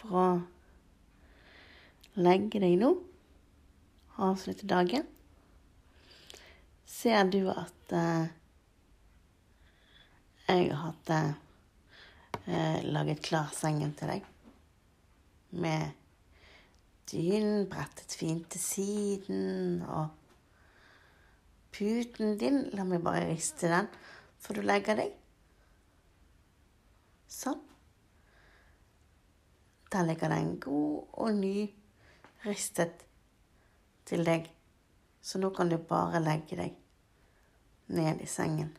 For å legge deg nå, avslutte dagen, ser du at eh, jeg har hatt eh, laget klar sengen til deg. Med dynen brettet fint til siden og puten din La meg bare riste den før du legger deg. Sånn. Der ligger det en god og ny ristet til deg. Så nå kan du bare legge deg ned i sengen.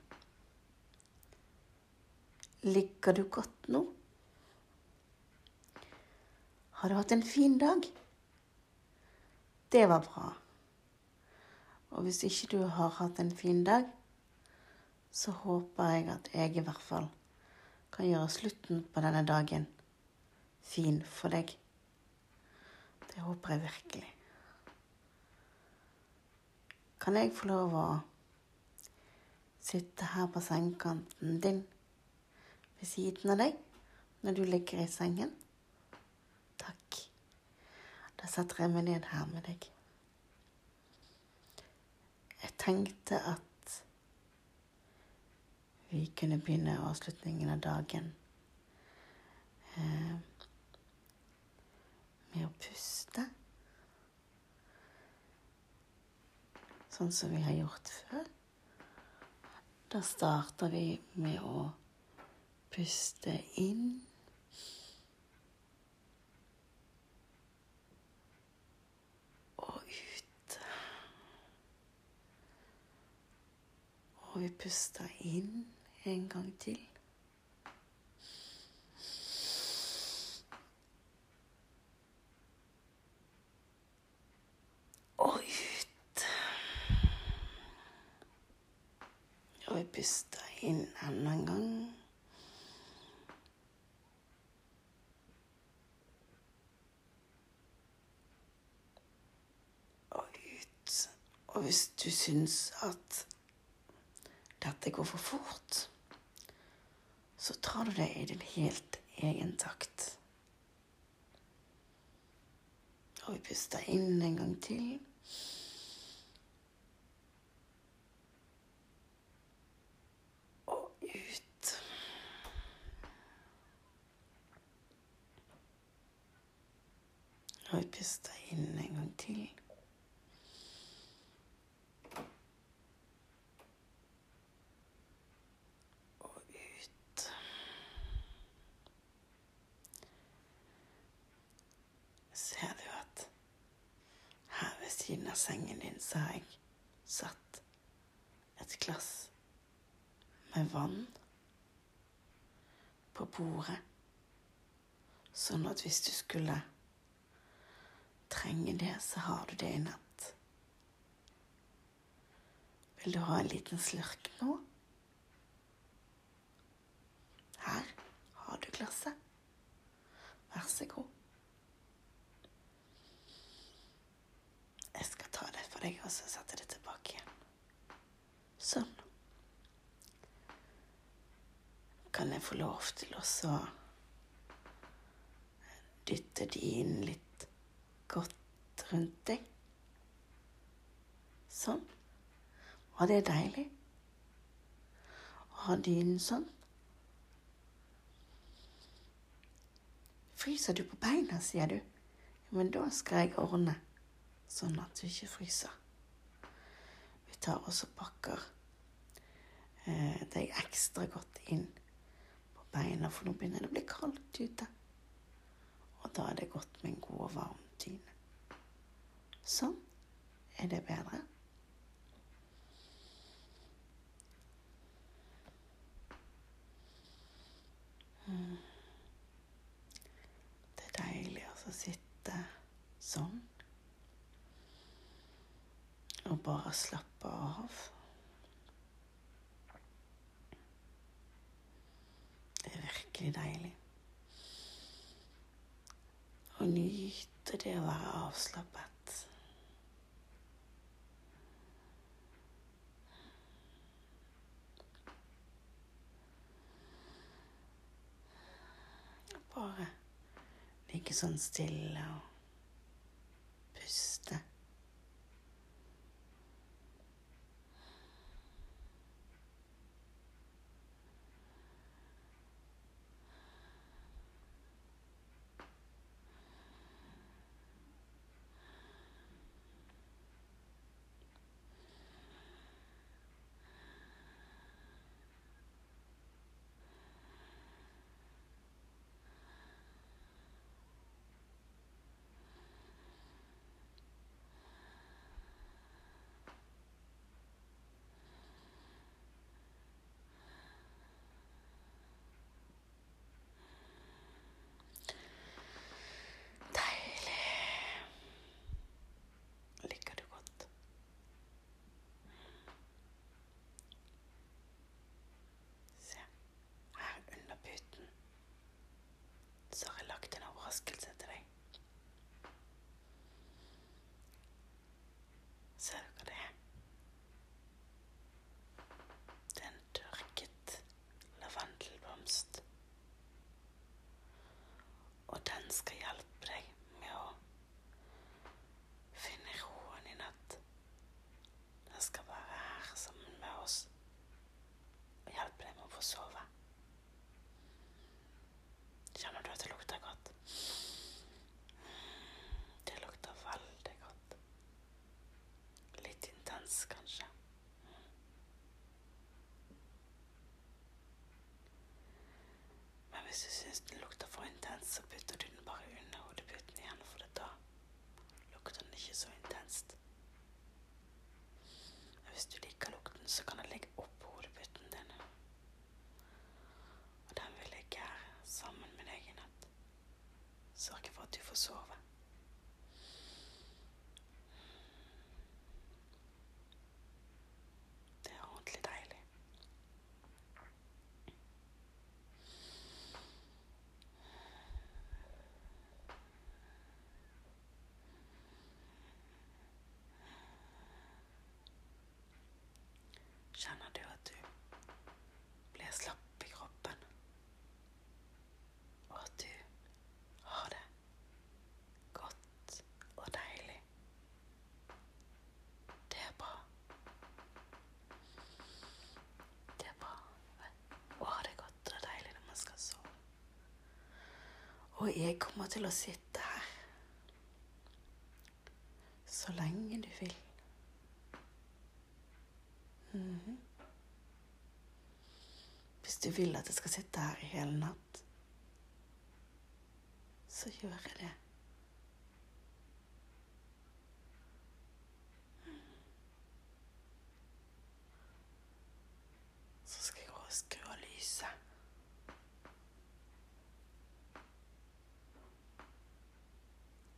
Ligger du godt nå? Har du hatt en fin dag? Det var bra. Og hvis ikke du har hatt en fin dag, så håper jeg at jeg i hvert fall kan gjøre slutten på denne dagen fin for deg. Det håper jeg virkelig. Kan jeg få lov å sitte her på sengekanten din ved siden av deg når du ligger i sengen? Takk. Da setter jeg meg ned her med deg. Jeg tenkte at vi kunne begynne avslutningen av dagen eh, med å puste. Sånn som vi har gjort før. Da starter vi med å puste inn. Og vi puster inn en gang til. Og ut. Og vi puster inn enda en gang. Og ut. Og hvis du syns at dette går for fort, så tar du det i din helt egen takt. Og vi puster inn en gang til. Og ut. Og vi puster inn en gang til. Og ut. Ser du at her ved siden av sengen din så har jeg satt et glass med vann på bordet, sånn at hvis du skulle trenge det, så har du det i natt. Vil du ha en liten slurk nå? Her har du glasset. Vær så god. Jeg skal deg og så sette det tilbake igjen. Sånn. Kan jeg få lov til å dytte inn litt godt rundt deg? Sånn. Var det deilig? Å ha dynen sånn? Fryser du på beina, sier du? Men da skal jeg ordne sånn at du ikke fryser. Vi tar også pakker eh, deg ekstra godt inn på beina, for nå begynner det å bli kaldt ute. Og da er det godt med en god og varm dyne. Sånn. Er det bedre? Mm. Det er deilig å sitte sånn og bare slappe av. Det er virkelig deilig. Å nyte det å være avslappet. Bare ligge sånn stille og Hvis du syns den lukter for intens, så putter du den bare under hodeputen igjen, for da lukter den ikke så intenst. Hvis du liker lukten, så kan den ligge oppå hodeputen din. Og den vil ligge her sammen med deg i natt. Sørge for at du får sove. Kjenner du at du blir slapp i kroppen? Og at du har det godt og deilig? Det er bra. Det er bra å ha det godt og deilig når man skal sove. Og jeg kommer til å sitte her så lenge du vil. Mm. Hvis du vil at jeg skal sitte her i hele natt, så gjør jeg det. Så skal jeg gå og skru av lyset.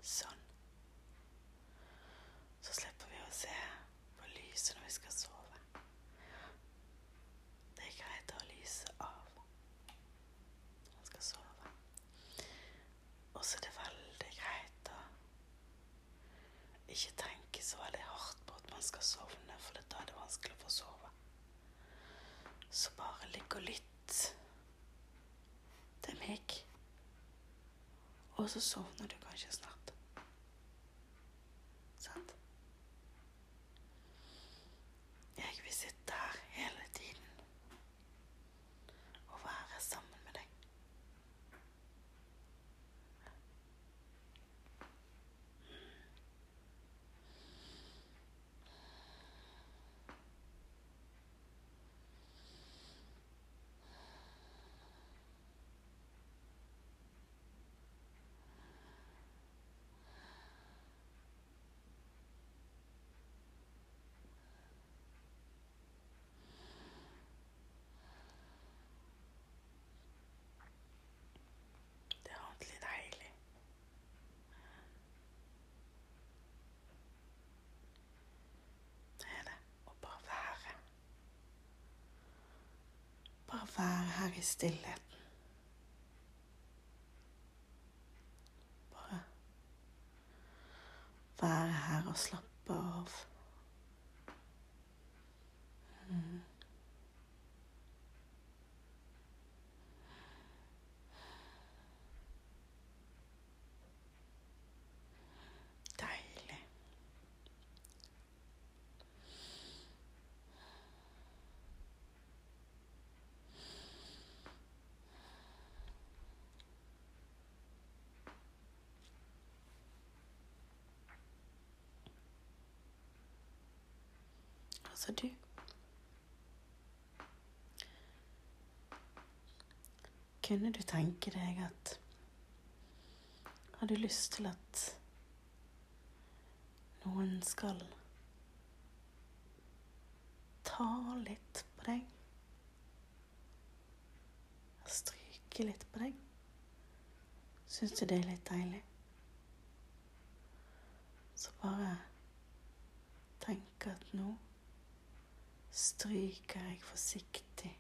Sånn. Så slipper vi å se på lyset når vi skal sove. Ikke tenke så veldig hardt på at man skal sovne, for da er det vanskelig å få sove. Så bare ligg og lytt til meg, og så sovner du kanskje snart. Sant? Jeg vil sitte her hele tiden og være sammen med deg. Være her i stillheten. Bare være her og slappe av. Mm. Deilig. Altså, du Kunne du tenke deg at Har du lyst til at noen skal ta litt på deg? Stryke litt på deg? Syns du det er litt deilig? Så bare tenk at nå stryker jeg forsiktig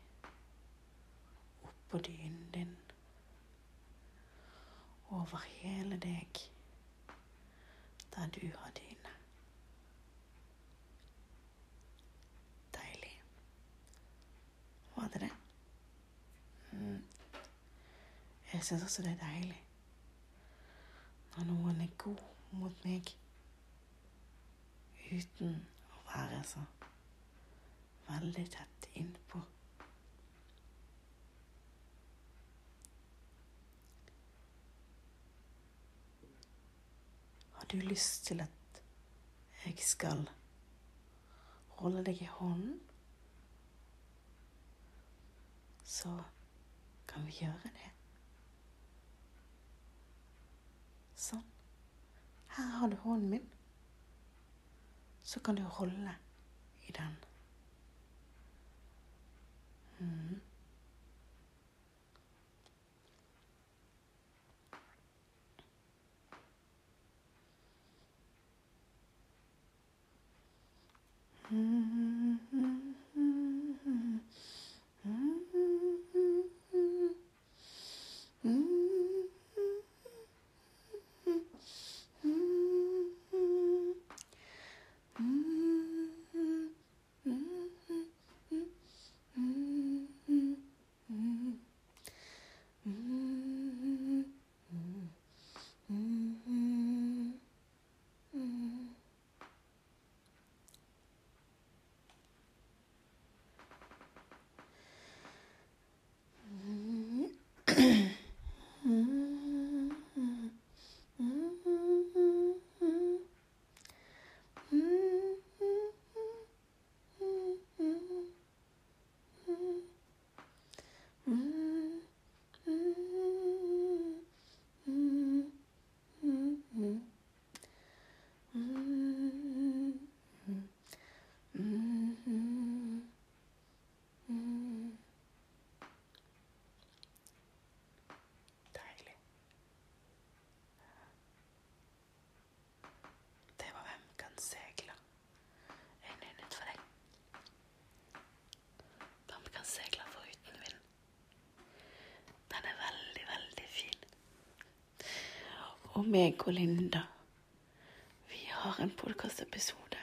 oppå dynen din, over hele deg, der du har dyne. Deilig. Var det det? Mm. Jeg syns også det er deilig når noen er god mot meg uten å være så veldig tett innpå. Har du lyst til at jeg skal holde deg i hånden, så kan vi gjøre det. Sånn. Her har du hånden min. Så kan du holde i den. Mm. Deilig. Det var Hvem kan seile? Jeg nynnet for deg. Hvem kan seile foruten vind? Den er veldig, veldig fin. Og meg og Linda, vi har en podkastepisode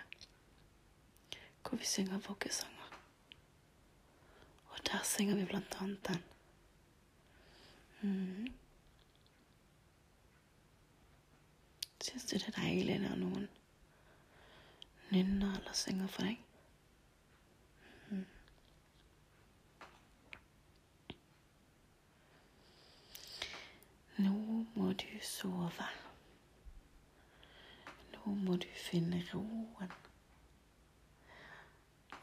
hvor vi synger voggesanger. Og der synger vi blant annet den. Mm. Syns du det er deilig når noen nynner eller synger for deg? Mhm. Nå må du sove. Nå må du finne roen.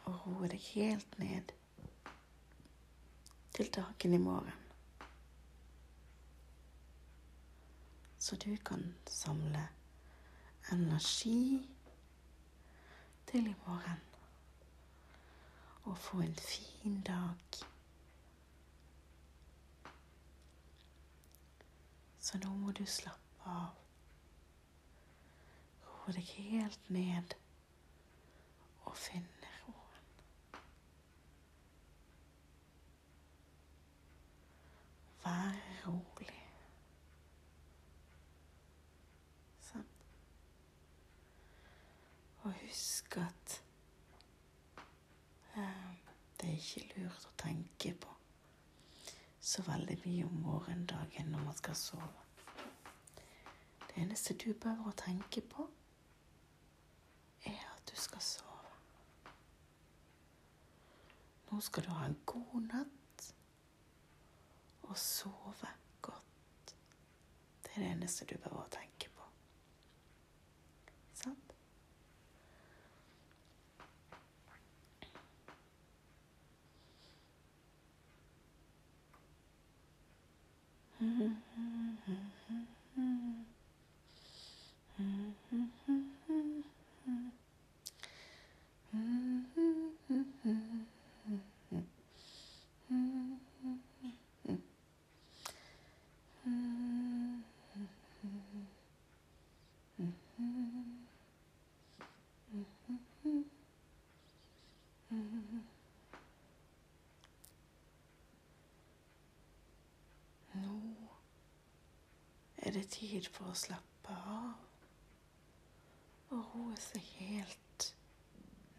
Og roe deg helt ned til dagen i morgen. Så du kan samle energi til i morgen. Og få en fin dag. Så nå må du slappe av. Roe deg helt ned og finne roen. Vær rolig. Sånn. Og husk at eh, det er ikke lurt å tenke på så veldig mye om morgendagen når man skal sove. Det eneste du behøver å tenke på, er at du skal sove. Nå skal du ha en god natt og sove godt. Det er det eneste du behøver å tenke på. Sant? Nå er det tid for å slappe av og roe seg helt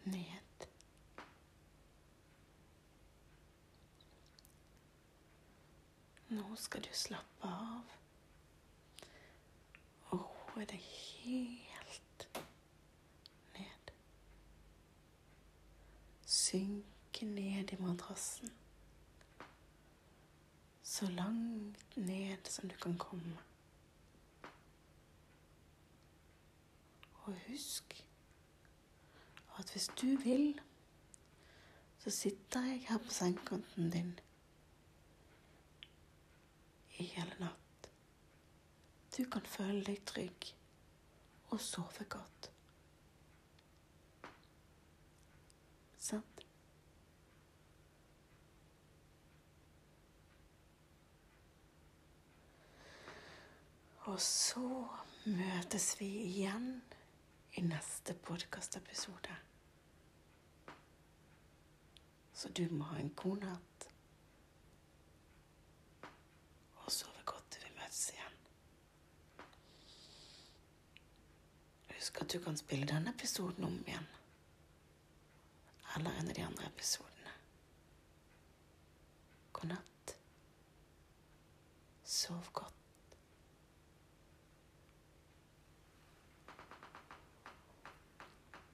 ned. Nå skal du slappe av og roe deg helt ned. Synke ned i madrassen så langt ned som du kan komme. Og husk at hvis du vil, så sitter jeg her på sengekanten din i hele natt. Du kan føle deg trygg og sove godt. Sant? Og så møtes vi igjen i neste podkastepisode. Så du må ha en god natt. Og sove godt til vi møtes igjen. Husk at du kan spille denne episoden om igjen. Eller en av de andre episodene. God natt. Sov godt.